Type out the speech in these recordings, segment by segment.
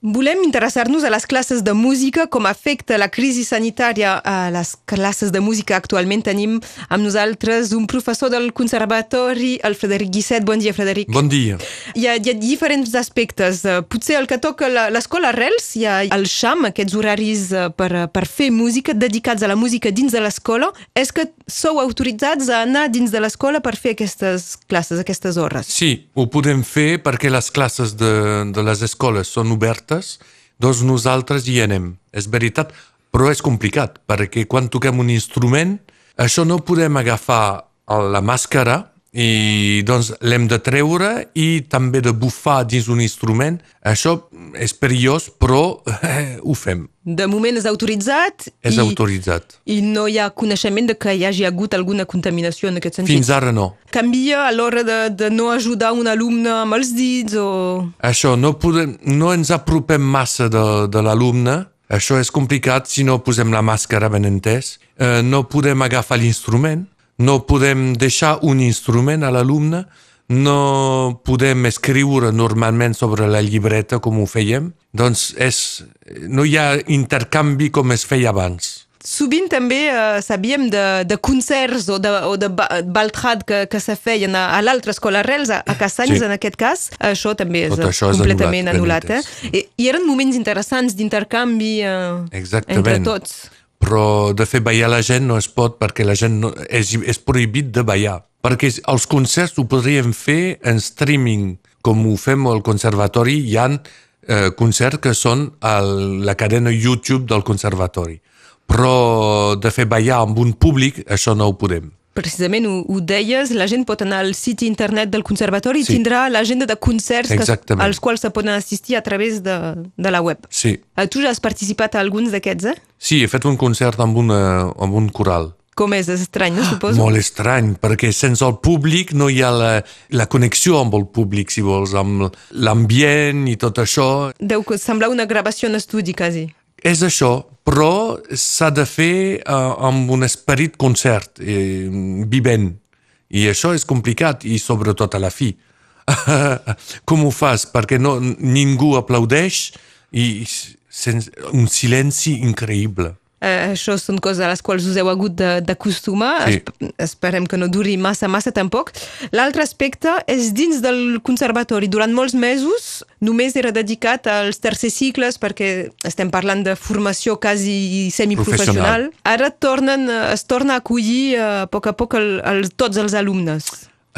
Volem interessar-nos a les classes de música, com afecta la crisi sanitària a les classes de música. Actualment tenim amb nosaltres un professor del Conservatori, el Frederic Guisset. Bon dia, Frederic. Bon dia. Hi ha, hi ha diferents aspectes. Eh, Potser el que toca la- l'escola Arrels, hi ha el XAM, aquests horaris eh, per, per fer música, dedicats a la música dins de l'escola. És que sou autoritzats a anar dins de l'escola per fer aquestes classes, aquestes hores? Sí, ho podem fer perquè les classes de, de les escoles són obertes, doncs nosaltres hi anem. És veritat, però és complicat, perquè quan toquem un instrument, això no podem agafar la màscara i doncs l'hem de treure i també de bufar dins un instrument. Això és perillós, però eh, ho fem. De moment és autoritzat És i, autoritzat. i no hi ha coneixement de que hi hagi hagut alguna contaminació en aquest sentit. Fins ara no. Canvia a l'hora de, de no ajudar un alumne amb els dits o... Això, no, podem, no ens apropem massa de, de l'alumne, això és complicat si no posem la màscara, ben entès. Eh, no podem agafar l'instrument, no podem deixar un instrument a l'alumne, no podem escriure normalment sobre la llibreta com ho fèiem, doncs és, no hi ha intercanvi com es feia abans. Sovint també eh, sabíem de, de concerts o de, o de ba- baltrad que, que se feien a, a l'altra escola Arrels, a, a Cassanys Sí. en aquest cas. Això també és Tot això és completament anul·lat, anul·lat. eh? I, I eren moments interessants d'intercanvi eh, Exactament. entre tots. Però de fer ballar la gent no es pot perquè la gent no, és, és prohibit de ballar. Perquè els concerts ho podríem fer en streaming, com ho fem al conservatori. Hi ha eh, concerts que són a la cadena YouTube del conservatori. Però de fer ballar amb un públic, això no ho podem. Precisament ho, ho deies, la gent pot anar al siti internet del conservatori Sí. i tindrà l'agenda de concerts que, als quals se poden assistir a través de, de la web. Sí, Eh, Tu ja has participat a alguns d'aquests, eh? sí he fet un concert amb, una, amb un coral. Com és? És estrany, no? Suposo. Molt estrany, perquè sense el públic no hi ha la, la connexió amb el públic, si vols, amb l'ambient i tot això. Deu semblar una gravació en estudi, quasi. És això, però s'ha de fer uh, amb un esperit concert, eh, vivent. I això és complicat, i sobretot a la fi. Com ho fas? Perquè no, ningú aplaudeix i sense, un silenci increïble. Eh, això són coses a les quals us heu hagut d'acostumar. Sí. Esp esperem que no duri massa, massa tampoc. L'altre aspecte és dins del conservatori. Durant molts mesos només era dedicat als tercers cicles perquè estem parlant de formació quasi semiprofessional. Ara tornen, es torna a acollir eh, a poc a poc el, el, tots els alumnes.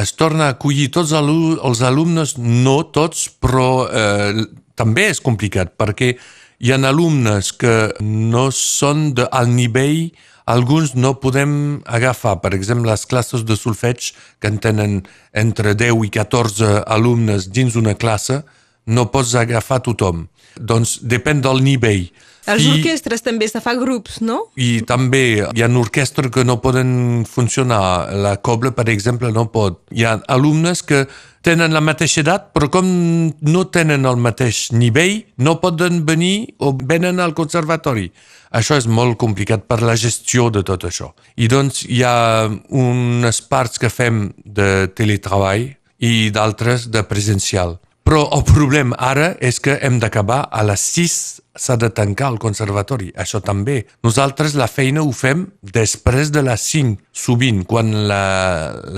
es torna a acollir tots els alumnes, no tots, però eh, també és complicat perquè hi ha alumnes que no són de nivell, alguns no podem agafar. Per exemple, les classes de solfeig que en tenen entre 10 i 14 alumnes dins una classe, no pots agafar tothom. Doncs depèn del nivell. Els Fi- orquestres també se fa grups, no? i també hi ha orquestres que no poden funcionar. La cobla, per exemple, no pot. Hi ha alumnes que tenen la mateixa edat, però com no tenen el mateix nivell, no poden venir o venen al conservatori. Això és molt complicat per la gestió de tot això. I doncs hi ha unes parts que fem de teletreball i d'altres de presencial. Però el problema ara és que hem d'acabar a les 6 s'ha de tancar el conservatori. Això també. Nosaltres la feina ho fem després de les 5, sovint, quan la,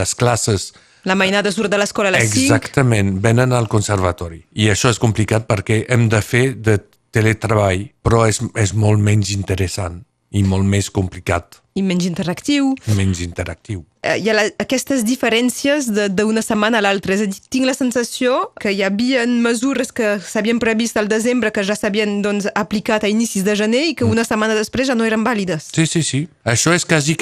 les classes La mainada surt de l'escola a les 5. exactament venen al conservatori. I això és complicat perquè hem de fer de teletreball, però és, és molt menys interessant i molt més complicat, I menys interactiu. menys interactiu. eh, hi ha la, aquestes diferències d'una setmana a l'altra. És a dir, tinc la sensació que hi havia mesures que s'havien previst al desembre que ja s'havien doncs, aplicat a inicis de gener i que una setmana després ja no eren vàlides. Sí, sí, sí. Això és quasi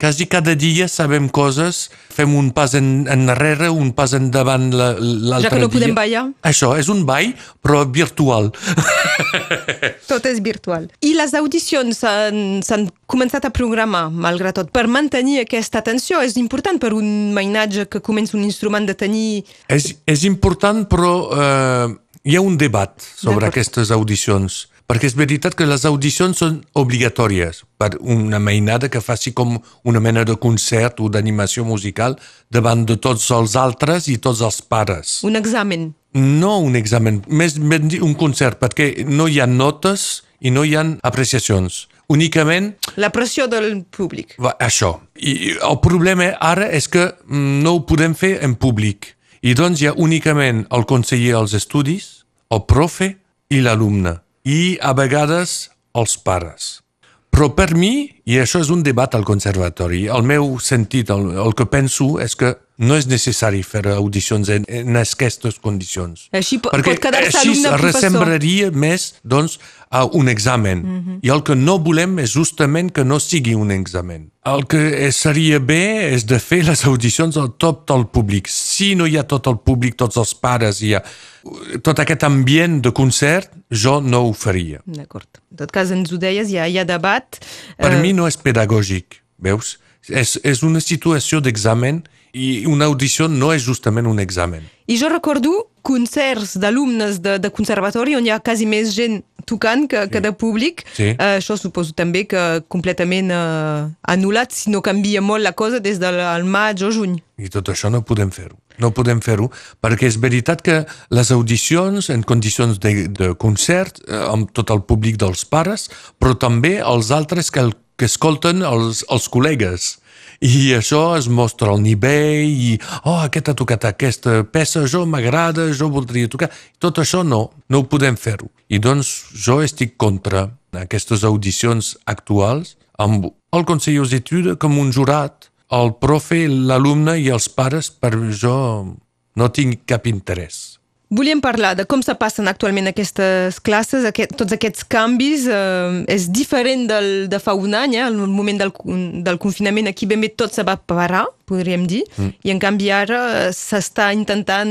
quasi cada dia sabem coses, fem un pas en, enrere, un pas endavant la- l'altre Ja que no dia. podem ballar. Això és un ball, però virtual. Tot és virtual. I les audicions s'han començat a programar, malgrat tot, per mantenir aquesta atenció. És important per un mainatge que comença un instrument de tenir... és, és important, però eh, hi ha un debat sobre aquestes audicions. Perquè és veritat que les audicions són obligatòries per una mainada que faci com una mena de concert o d'animació musical davant de tots els altres i tots els pares. Un examen. no un examen, més ben dit un concert, perquè no hi ha notes i no hi ha apreciacions. Únicament La pressió del públic. va, això. I el problema ara és que mm, no ho podem fer en públic. I doncs hi ha únicament el conseller dels estudis, el profe i l'alumne. I a vegades els pares. Però per mi, i això és un debat al conservatori, el meu sentit, el, el que penso és que no és necessari fer audicions en, en aquestes condicions. Així po- Perquè pot quedar-se així alumne-professor. ressemblaria més doncs, a un examen. Mhm. I el que no volem és justament que no sigui un examen. El que seria bé és de fer les audicions al tot del públic. Si no hi ha tot el públic, tots els pares, hi ha tot aquest ambient de concert, jo no ho faria. D'acord. En tot cas, ens ho deies, hi ha, hi ha debat. Per Eh, mi no és pedagògic, veus? És, és una situació d'examen i una audició no és justament un examen. I jo recordo concerts d'alumnes de, de conservatori on hi ha quasi més gent tocant que, que de públic. Sí. Eh, això suposo també que completament eh, anul·lat si no canvia molt la cosa des del maig o juny. I tot això no podem fer-ho. No podem fer-ho perquè és veritat que les audicions en condicions de, de concert eh, amb tot el públic dels pares, però també els altres que, el, que escolten els, els col·legues. I això es mostra al nivell i, oh, aquest ha tocat aquesta peça, jo m'agrada, jo voldria tocar. Tot això no, no ho podem fer-ho. I doncs jo estic contra aquestes audicions actuals amb el Consell d'Etudes com un jurat el profe, l'alumne i els pares, per jo no tinc cap interès. Volíem parlar de com se passen actualment aquestes classes, aquest, tots aquests canvis. Eh, és diferent del, de fa un any, eh? el moment del, del confinament aquí ben bé tot se va parar, podríem dir, mm. i en canvi ara eh, s'està intentant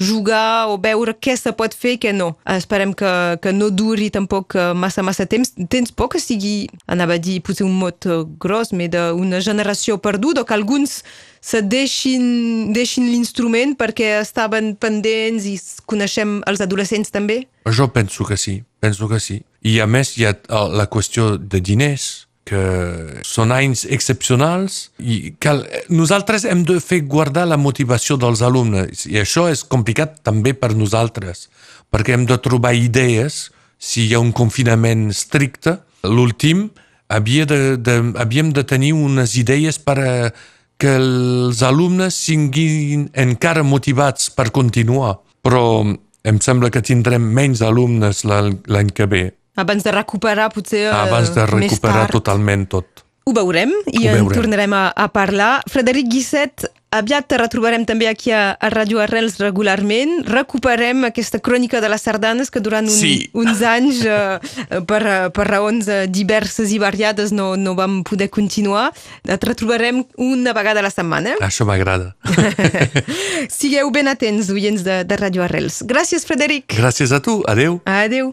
jugar o veure què se pot fer i què no. Esperem que, que no duri tampoc eh, massa, massa temps. Tens por que sigui, anava a dir potser un mot eh, gros, mais d'una generació perduda, que alguns se deixin, deixin l'instrument perquè estaven pendents i coneixem els adolescents també? Jo penso que sí, penso que sí. I a més hi ha eh, la qüestió de diners, que són anys excepcionals i cal, nosaltres hem de fer guardar la motivació dels alumnes i això és complicat també per nosaltres perquè hem de trobar idees si hi ha un confinament estricte l'últim havia de, de, havíem de tenir unes idees per a que els alumnes siguin encara motivats per continuar però em sembla que tindrem menys alumnes l'any que ve Abans de recuperar potser eh, abans de recuperar totalment tot. Ho veurem i Ho en veurem. tornarem a, a parlar. Frederic Guisset, aviat te retrobarem també aquí a, a Radio Arrels regularment. Recuperem aquesta crònica de les sardanes que durant un, Sí. uns anys, eh, per, eh, per raons eh, diverses i variades, no, no vam poder continuar. Et retrobarem una vegada a la setmana. Això m'agrada. Sigueu ben atents, oients de, de Radio Arrels. Gràcies, Frederic. Gràcies a tu. Adeu. Adeu.